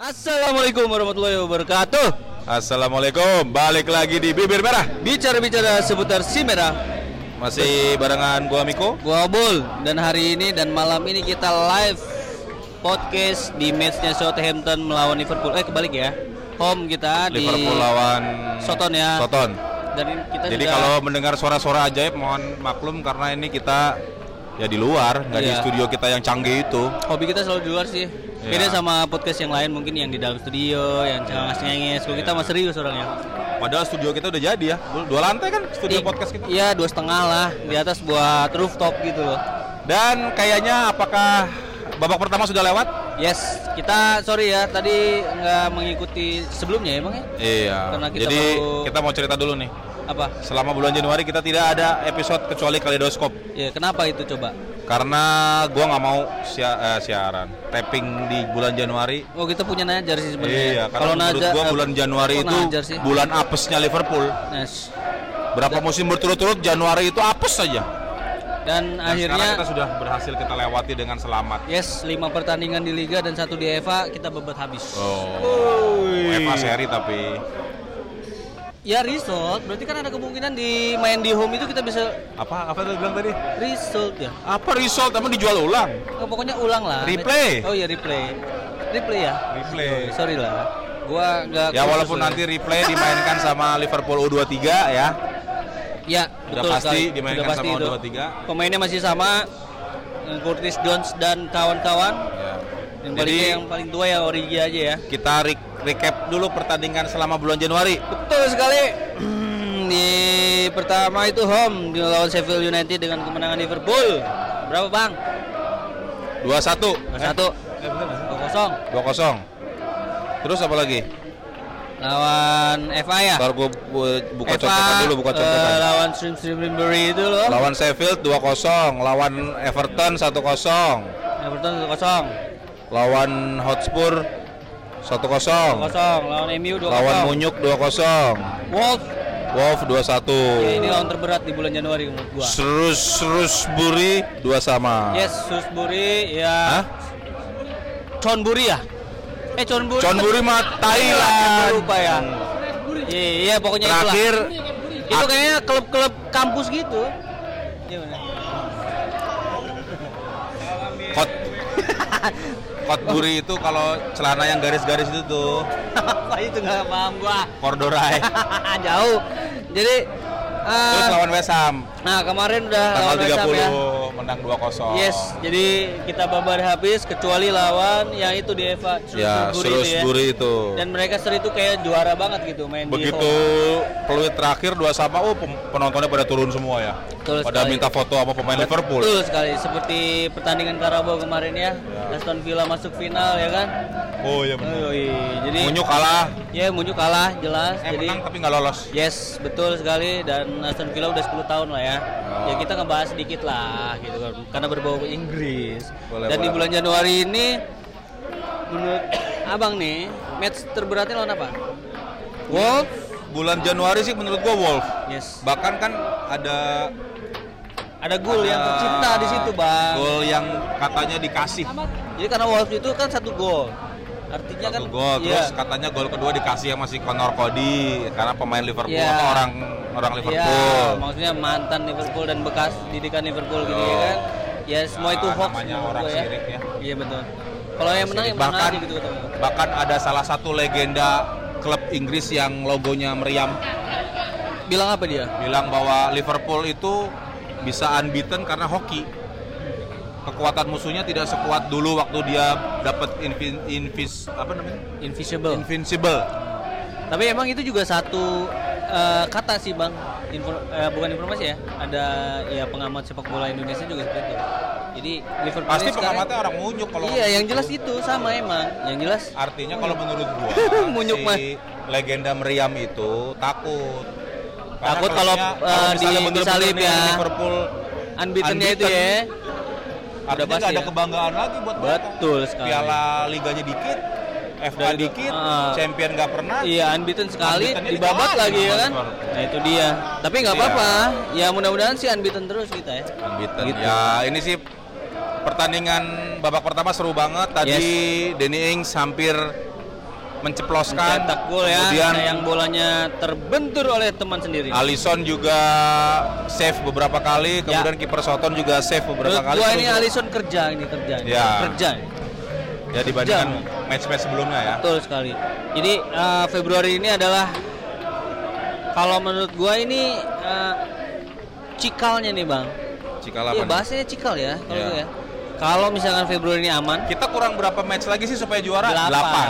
Assalamualaikum warahmatullahi wabarakatuh. Assalamualaikum, balik lagi di Bibir Merah. Bicara-bicara seputar si merah, Masih barengan gua Miko. Gua Bul. Dan hari ini dan malam ini kita live podcast di matchnya Southampton melawan Liverpool. Eh kebalik ya, home kita di Liverpool lawan Soton ya. Soton. Dan kita Jadi juga- kalau mendengar suara-suara ajaib mohon maklum karena ini kita ya di luar, nggak di Iya. studio kita yang canggih itu hobi kita selalu di luar sih. Iya. Beda sama podcast yang lain mungkin yang di dalam studio, yang cengenges-cengenges. Kalau kita Iya. mah serius orangnya. Padahal studio kita udah jadi ya, dua lantai kan studio Di- podcast kita Iya dua setengah lah di atas buat rooftop gitu loh. Dan kayaknya apakah babak pertama sudah lewat? Yes, kita sorry ya tadi nggak mengikuti sebelumnya emang ya? Iya, Karena kita jadi baru- kita mau cerita dulu nih Apa? Selama bulan Januari kita tidak ada episode kecuali Kaleidoskop Ya kenapa itu coba? Karena gua nggak mau sia- eh, siaran tapping di bulan Januari. Oh kita punya Najar sih sebenarnya. Iya, karena Kalau menurut gua eh, bulan Januari kok itu bulan apesnya Liverpool. Yes. Berapa musim berturut-turut Januari itu apes saja. Dan, Dan akhirnya kita sudah berhasil kita lewati dengan selamat. yes lima pertandingan di Liga dan satu di EVA kita bebat habis. Oh, UEFA seri tapi Ya result, berarti kan ada kemungkinan di main di home itu kita bisa apa apa lu bilang tadi? result ya. Apa result? Emang dijual ulang? Oh, pokoknya ulang lah. Replay. Oh iya replay. Replay ya. Replay. Oh, sorry lah. Gua nggak. Ya walaupun lah. nanti replay dimainkan sama Liverpool U23 ya. Ya, Udah betul pasti sekali. dimainkan Udah pasti sama itu. U23. Pemainnya masih sama Curtis Jones dan kawan-kawan. Ya. Yang paling Jadi yang paling tua ya Origi aja ya. kita re- recap dulu pertandingan selama bulan Januari. Betul sekali. Di pertama itu home di lawan Sheffield United dengan kemenangan Liverpool. Berapa, Bang? 2-1. 1 Eh, bener nggak sih? 2-0 2-0. Terus apa lagi? lawan FA ya. Ntar gue buka FA, contekan dulu, buka contekan. lawan Stream Streambury itu loh. Lawan Sheffield 2-0, lawan Everton 1-0, Everton 1-0. lawan Hotspur 1-0, 2-0 lawan MU 2-0. lawan Munyuk 2-0, Wolf. Wolf 2-1. Ya, ini lawan terberat di bulan Januari menurut gua. Serus Shrewsbury 2 sama. Yes, Shrewsbury ya. Hah? Chonburi ya? Eh Chonburi. Chonburi mah Thailand. Thailand. Lupa ya. Iya, iya pokoknya Terakhir itulah. Itu kayaknya klub-klub kampus gitu. Iya benar. Kot Kotburi itu kalau celana yang garis-garis itu tuh Apa itu nggak paham gua. Cordorai. Jauh. Jadi eh, Terus lawan West Ham nah kemarin udah tanggal lawan West Ham 30 ya. menang 2-0. Yes, jadi kita babar habis kecuali lawan yang itu di Eva Ya, Shrewsbury itu ya. Itu. Dan mereka seri itu kayak juara banget gitu main Begitu peluit terakhir dua sama, oh penontonnya pada turun semua ya. Betul pada sekali. minta foto sama pemain Liverpool. Betul sekali, seperti pertandingan Karabau kemarin ya. Ya. Aston Villa masuk final ya kan. Oh iya benar. Oh, iya. Jadi Munyuk kalah, ya Munyuk kalah jelas. eh jadi menang tapi nggak lolos. Yes, betul sekali dan Aston Villa udah 10 tahun lah ya. Oh. Ya kita ngebahas sedikit lah gitu kan. Karena berbau Inggris. Boleh, dan di boleh. bulan Januari ini menurut Abang nih, match terberatnya lawan apa? Wolf. Bulan Januari sih menurut gua Wolf. Yes. Bahkan kan ada Ada gol yang tercipta di situ, Bang. Gol yang katanya dikasih. Jadi karena Wolf itu kan satu gol. Artinya Satu kan gol, iya. terus katanya gol kedua dikasih sama si Connor Cody karena pemain Liverpool Iya. atau orang orang Iya, Liverpool. maksudnya mantan Liverpool dan bekas didikan Liverpool gitu ya kan. Ya semua Ya, itu hoax namanya orang ya. sirik ya. Iya betul. Kalau yang menang yang bahkan aja gitu gua. bahkan ada salah satu legenda klub Inggris yang logonya meriam Bilang apa dia? bilang bahwa Liverpool itu bisa unbeaten karena hoki. Kekuatan musuhnya tidak sekuat dulu waktu dia dapat invin, invis apa namanya? Invisible. Invincible. Tapi emang itu juga satu eh, kata sih bang, Infor- eh, bukan informasi ya. Ada ya pengamat sepak bola Indonesia juga seperti itu. Jadi Liverpool Pasti pengamatnya orang munyuk kalau Iya, yang jelas itu sama emang. Yang jelas Artinya kalau menurut gua Munyuk, Mas. si legenda meriam itu takut. Karena Takut kalau, misalnya di- nih ya. Liverpool unbeaten-nya itu unbeaten, ya. Artinya pasti ada ya. kebanggaan lagi buat mereka. Betul sekali. Piala liganya dikit, FA dikit, Ah. champion nggak pernah. Iya, unbeaten sekali, dibabat dikalahin lagi ya kan. Nah, itu dia. Tapi nggak Iya. apa-apa. Ya mudah-mudahan sih unbeaten terus kita ya. Unbeaten. Gitu. Ya ini sih pertandingan babak pertama seru banget. Tadi Danny Ings hampir menceploskan. Cetak gol ya. Kemudian yang bolanya terbentur oleh teman sendiri. Alisson juga save beberapa kali, kemudian kiper Soton juga save beberapa Menurut kali. gua ini Alisson kerja ini kerja. ini. Ya. Kerja. ya dibandingkan match-match sebelumnya ya. Betul sekali. Jadi eh, Februari ini adalah kalau menurut gua ini eh, cikalnya nih bang. Cikal Iya apa nih? bahasanya cikal ya kalau Iya. gua ya. Kalau misalkan Februari ini aman, Kita kurang berapa match lagi sih supaya juara? delapan,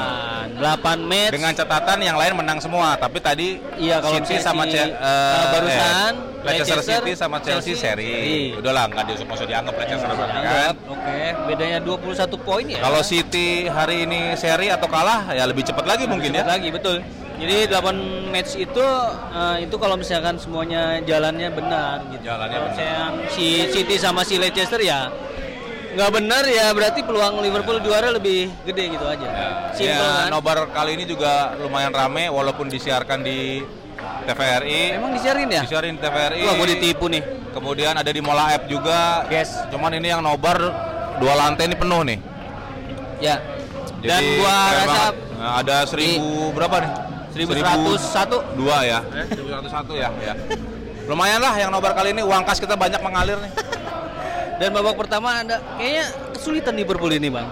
delapan match. Dengan catatan yang lain menang semua, tapi tadi Iya, kalau City sama si, Ce- eh, barusan, eh, Leicester Leicester, City sama Chelsea, Chelsea, seri. seri. Udahlah nggak diusung usung dianggap Leicester dianggap. kan. Oke, bedanya 21 poin ya. Kalau City hari ini seri atau kalah ya lebih cepat lagi mungkin ya. Cepat lagi betul. Jadi 8 match itu eh, itu kalau misalkan semuanya jalannya benar gitu. Jalannya Kalau benar. misalnya si City sama si Leicester ya nggak benar ya berarti peluang Liverpool juara lebih gede gitu aja. Simple Ya, kan? nobar kali ini juga lumayan rame walaupun disiarkan di TVRI. Emang disiarin ya? Disiarin di TVRI. Wah, gue ditipu nih. Kemudian ada di Mola App juga. Yes. Cuman ini yang nobar dua lantai ini penuh nih. Ya. Dan Jadi, gua keren rasa. Nah, ada seribu berapa nih? 1101 dua ya. 1101 ya, ya. Lumayan lah yang nobar kali ini uang kas kita banyak mengalir nih. Dan babak pertama ada kayaknya kesulitan Liverpool ini, Bang.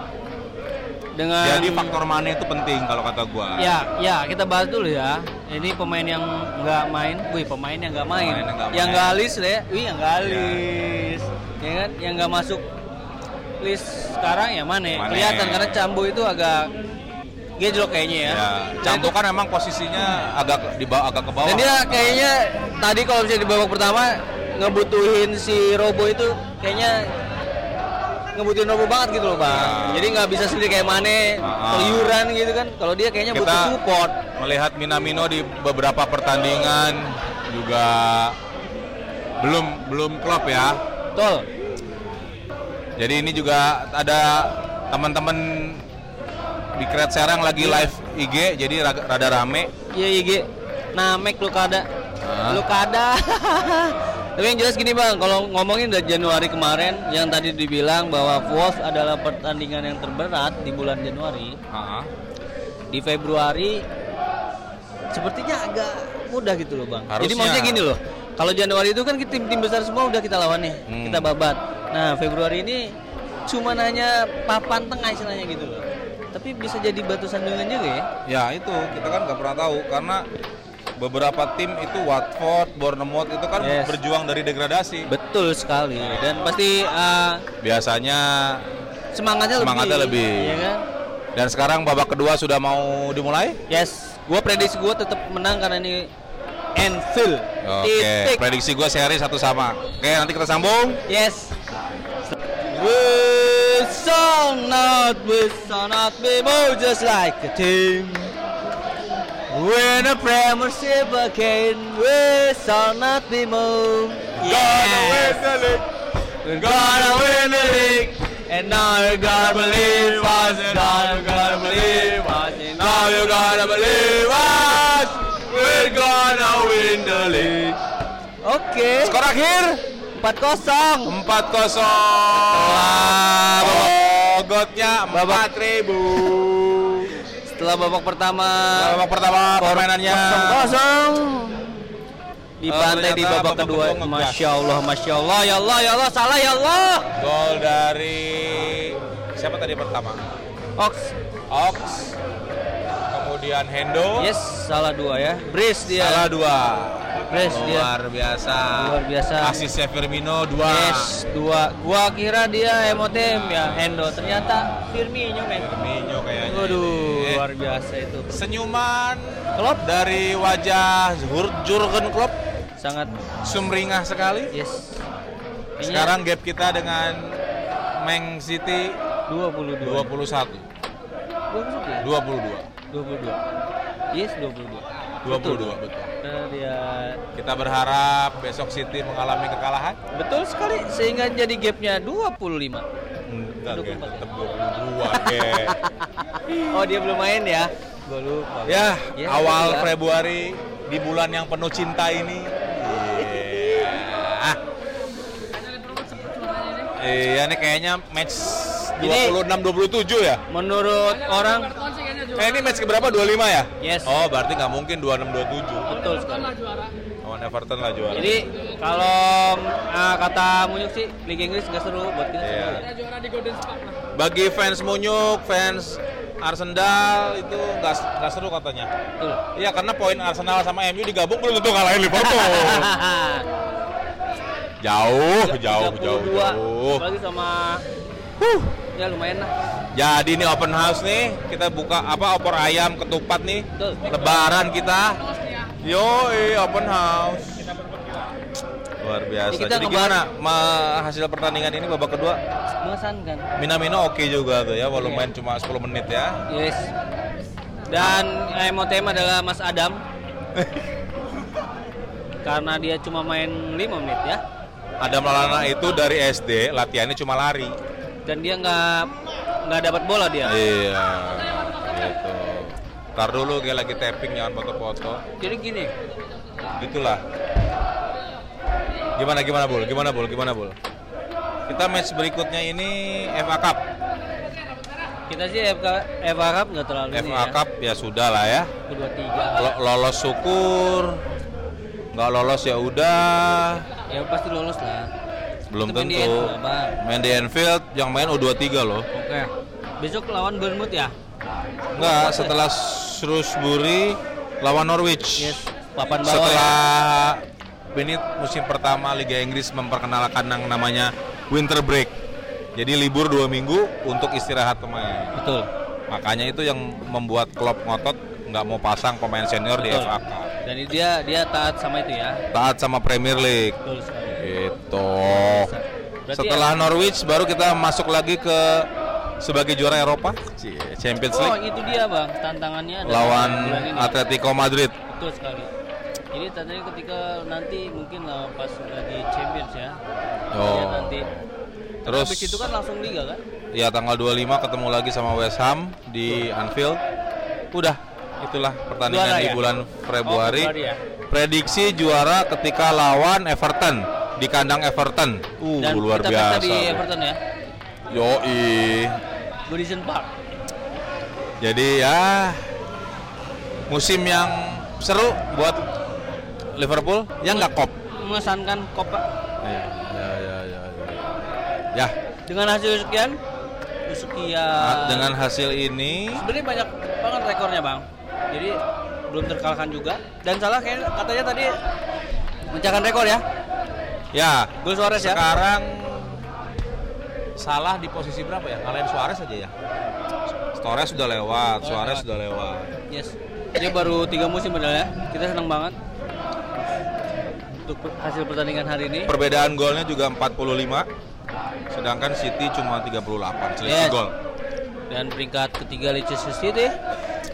Dengan Jadi faktor money itu penting kalau kata gua. Ya, ya kita bahas dulu ya. Ini pemain yang nggak main, wih pemain yang nggak main, Pemain yang nggak yang main. nggak list deh, wih yang nggak list, ya kan, yang nggak masuk list sekarang ya mana? Mane. Kelihatan karena Cambo itu agak gejlok kayaknya ya. Ya, Campo itu- kan emang posisinya agak di bawah agak ke bawah. Dan dia kayaknya tadi kalau misalnya di babak pertama ngebutuhin si Robo itu kayaknya ngebutuhin Robo banget gitu loh bang. Ya. Jadi nggak bisa sendiri kayak Mane Ah. keluyuran gitu kan. Kalau dia kayaknya butuh Kita- support. melihat Minamino di beberapa pertandingan juga belum belum klop ya. Betul. Jadi ini juga ada teman-teman di Kret Serang lagi live IG jadi rada, rame. Iya IG. Namek Lukada. Hah? Lukada. Tapi yang jelas gini bang, kalau ngomongin dari Januari kemarin yang tadi dibilang bahwa Wolves adalah pertandingan yang terberat di bulan Januari, Ah, di Februari sepertinya agak mudah gitu loh bang. Jadi Harusnya. maksudnya gini loh, kalau Januari itu kan tim-tim besar semua udah kita lawan nih, Hmm. kita babat. Nah Februari ini cuma hanya papan tengah istilahnya gitu loh. Tapi bisa jadi batu sandungan juga ya. Ya itu kita kan nggak pernah tahu karena beberapa tim itu Watford, Bournemouth itu kan Yes. berjuang dari degradasi. Betul sekali dan pasti uh, Biasanya semangatnya, Semangatnya lebih. Iya kan? dan sekarang babak kedua sudah mau dimulai. Yes, gua prediksi gua tetap menang karena ini Anfield. Oke, Titik. prediksi gue seri satu sama. Oke, nanti kita sambung. Yes. We shall not, we shall not be more just like a team. Win a premiership again, we shall not be more. the league. Gonna win the league. And now you gotta believe us, and now you gotta believe us, and now you gotta believe us. We're gonna win the league. Oke. Skor akhir 4-0. 4-0. Bogotnya 4000. Setelah babak pertama Babak pertama permainannya kosong dibantai Oh, di babak babak kedua. Masya Allah, masya Allah, ya Allah, ya Allah, salah ya Allah. gol dari siapa tadi pertama? Ox, Ox. Kemudian Hendo. yes, salah dua ya. Brace dia. Salah dua. Brace dia. Luar biasa. Luar biasa. Asisnya Firmino dua. Yes, dua. Gua kira dia emotem ya, Hendo. Ternyata Firmino men. Firmino kayaknya. Waduh. Luar biasa itu. Senyuman Klopp dari wajah Jur- Jurgen Klopp sangat sumringah sekali. yes. Kayaknya Sekarang gap kita dengan Man City 22. 21. 22. 22. 22. Yes, 22. 22 betul. Karena dia Kita berharap besok City mengalami kekalahan. betul sekali sehingga jadi gapnya 25. Enggak, 24 ya? tetap 22, Ge. Oh, dia belum main ya? Gue lupa. Ya, Ya, awal ya. Februari di bulan yang penuh cinta ini. Iya. Iya, ini kayaknya match Jadi- 26-27 ya? Menurut orang Eh ini match keberapa? 25 ya? Yes. Oh berarti nggak mungkin 26-27 betul sekali. Lawan Everton lah juara Jadi kalau ah, kata Munyuk sih Liga Inggris nggak seru buat kita. Iya. seru. Bagi fans Munyuk, fans Arsenal itu nggak nggak seru katanya Betul. Iya karena poin Arsenal sama MU digabung belum tentu ngalahin Liverpool Jauh, jauh, jauh, 32, jauh Apalagi sama ya lumayan lah. Jadi ini open house nih, kita buka apa opor ayam, ketupat nih. Betul. Lebaran kita. Yo, open house. Luar biasa. Ini kita Jadi gimana ma- hasil pertandingan ini babak kedua? Mengesankan. Minamino oke juga tuh ya, walau main cuma 10 menit ya. Yes. Dan yang mau tema adalah Mas Adam. Karena dia cuma main 5 menit ya. Adam Lalana itu dari SD latihannya cuma lari. Dan dia nggak nggak dapat bola dia. Iya. Gitu. Ntar dulu kayak lagi tapping jangan foto-foto. Jadi gini, Gitulah. Gimana gimana Bul? Gimana Bul? Gimana Bul? Kita match berikutnya ini FA Cup. kita sih FK, FA Cup nggak terlalu ini FA ya. Cup ya sudah lah ya. Kedua tiga. Lo- lolos syukur. Nggak lolos ya udah. Ya pasti lolos lah. Belum Itu main di tentu. Anfield, Bang. Main di Anfield yang main U23 loh. Oke. Besok lawan Bournemouth ya? Enggak, setelah Shrewsbury lawan Norwich. Yes. Papan bawah ya. Setelah ini musim pertama Liga Inggris memperkenalkan yang namanya winter break. Jadi libur dua minggu untuk istirahat pemain. Betul. Makanya itu yang membuat klub ngotot nggak mau pasang pemain senior di Betul. FA Cup. Dan dia dia taat sama itu ya. Taat sama Premier League. Betul sekali. Gitu. Berarti Setelah Norwich baru kita masuk lagi ke sebagai juara Eropa, Champions Oh, League itu dia, Bang. Tantangannya adalah lawan. Atletico Madrid. Betul sekali. Jadi tadinya ketika nanti mungkin lah pas lagi Champions ya. Oh. Ya, nanti. Terus Habis itu kan langsung liga kan? ya tanggal 25 ketemu lagi sama West Ham di Anfield. Udah, itulah pertandingan Juara di ya? bulan Februari. Oh, Februari ya. Prediksi juara ketika lawan Everton di kandang Everton. Uh, Dan luar kita biasa. di Everton ya. Yoi. Goodison Park. Jadi ya musim yang seru buat Liverpool. Yang nggak kop. Mengesankan Copa Ya, ya, ya, ya, ya. Ya, dengan hasil sekian sekian. Dengan hasil ini. Sebenarnya banyak banget rekornya bang. Jadi belum terkalahkan juga. Dan salah kayak katanya tadi mencakan rekor ya. Ya. Gol Suarez ya. Sekarang salah di posisi berapa ya? Ngalahin Suarez aja ya. Suarez sudah lewat, Suarez sudah lewat. yes dia baru tiga musim padahal ya kita senang banget untuk hasil pertandingan hari ini Perbedaan golnya juga 45. Sedangkan City cuma 38 selisih Yes. gol. dan peringkat ketiga Leicester City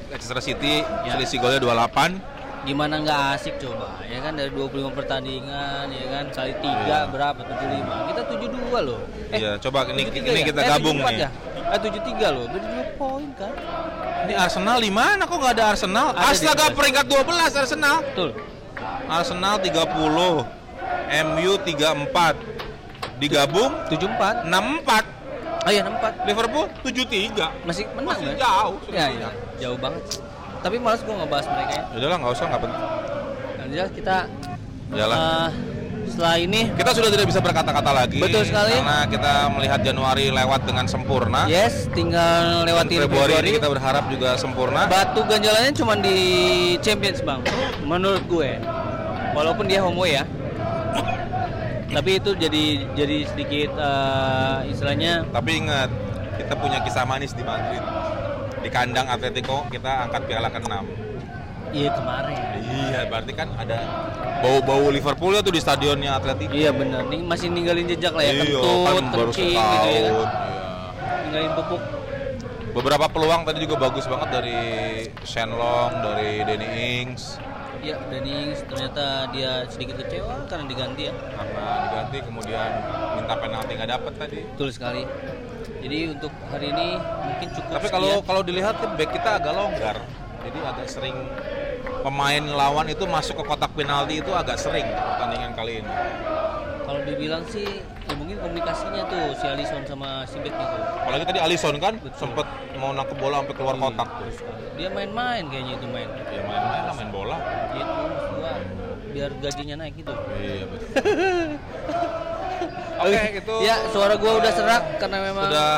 Leicester City Ya. selisih golnya 28. Gimana nggak asik coba ya kan dari 25 pertandingan ya kan kali tiga Iya. berapa 75 kita 72 loh eh Iya, coba ini 73 ini ya? kita Eh, gabung 74 nih. ya? Eh 73 loh, beda 2 poin kan? Ini Arsenal di mana kok nggak ada Arsenal? Ada Astaga peringkat 12 Arsenal. Betul. Arsenal 30, MU 34. Digabung 74. 64. Oh iya 64. Liverpool 73. Masih menang Masih kan? jauh. Ya, iya. Jauh banget. Tapi malas gua ngebahas mereka ya. Udahlah nggak usah nggak penting. Dan jelas kita Yalah. eh, setelah ini Kita sudah tidak bisa berkata-kata lagi. Betul sekali. Karena kita melihat Januari lewat dengan sempurna. yes tinggal lewati Februari, Februari. kita berharap juga sempurna. Batu ganjalannya cuma di Champions bang, menurut gue. Walaupun dia homo ya. Tapi itu jadi jadi sedikit eh, istilahnya Tapi ingat, kita punya kisah manis di Madrid. Di kandang Atletico kita angkat piala ke-6. iya kemarin. Iya, berarti kan ada bau-bau Liverpool ya tuh di stadionnya Atletico. Iya benar, nih masih ninggalin jejak lah ya, Iya, kentut, kan baru kencing setahun. gitu ya kan. Iya. Ninggalin pupuk. Beberapa peluang tadi juga bagus banget dari Shenlong, dari Danny Ings Iya, Danny Ings ternyata dia sedikit kecewa karena diganti ya. karena diganti kemudian minta penalti nggak dapet tadi. Betul sekali. Jadi untuk hari ini mungkin cukup Tapi kalau sekian. kalau dilihat kan back kita agak longgar. Jadi agak sering pemain lawan itu masuk ke kotak penalti itu agak sering pertandingan kali ini. Kalau dibilang sih ya mungkin komunikasinya tuh si Alisson sama si Beck itu. Apalagi tadi Alisson kan Betul. sempet mau nangkep bola sampai keluar kotak tuh. Dia main-main kayaknya itu main. Ya main-main lah main bola. Gitu biar gajinya naik gitu. Iya betul. Oke, itu Ya, suara gua udah serak karena memang sudah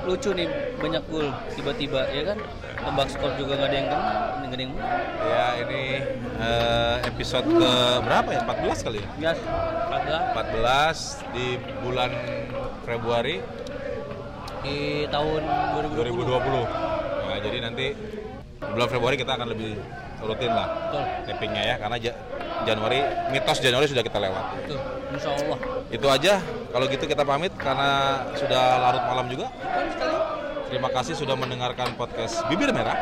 lucu nih banyak gol tiba-tiba ya kan. Tebak skor juga nggak ada yang kena, nggak ada yang ya ini eh, episode ke berapa ya? 14 kali ya? Yes, Padahal 14 di bulan Februari di tahun 2020. 2020. Nah, jadi nanti bulan Februari kita akan lebih rutin lah Betul, tappingnya ya karena Januari mitos Januari sudah kita lewat. betul. Insya Allah. Itu aja. Kalau gitu kita pamit karena sudah larut malam juga. Terima kasih sudah mendengarkan podcast Bibir Merah.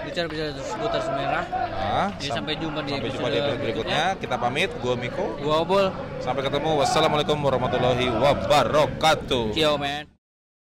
bicara-bicara seputar semerah. Nah, Jadi sam- sampai jumpa di sampai jumpa episode di episode berikutnya. Kita pamit. Gue Miko. Gua obol. Sampai ketemu. Wassalamualaikum warahmatullahi wabarakatuh. Ciao, man.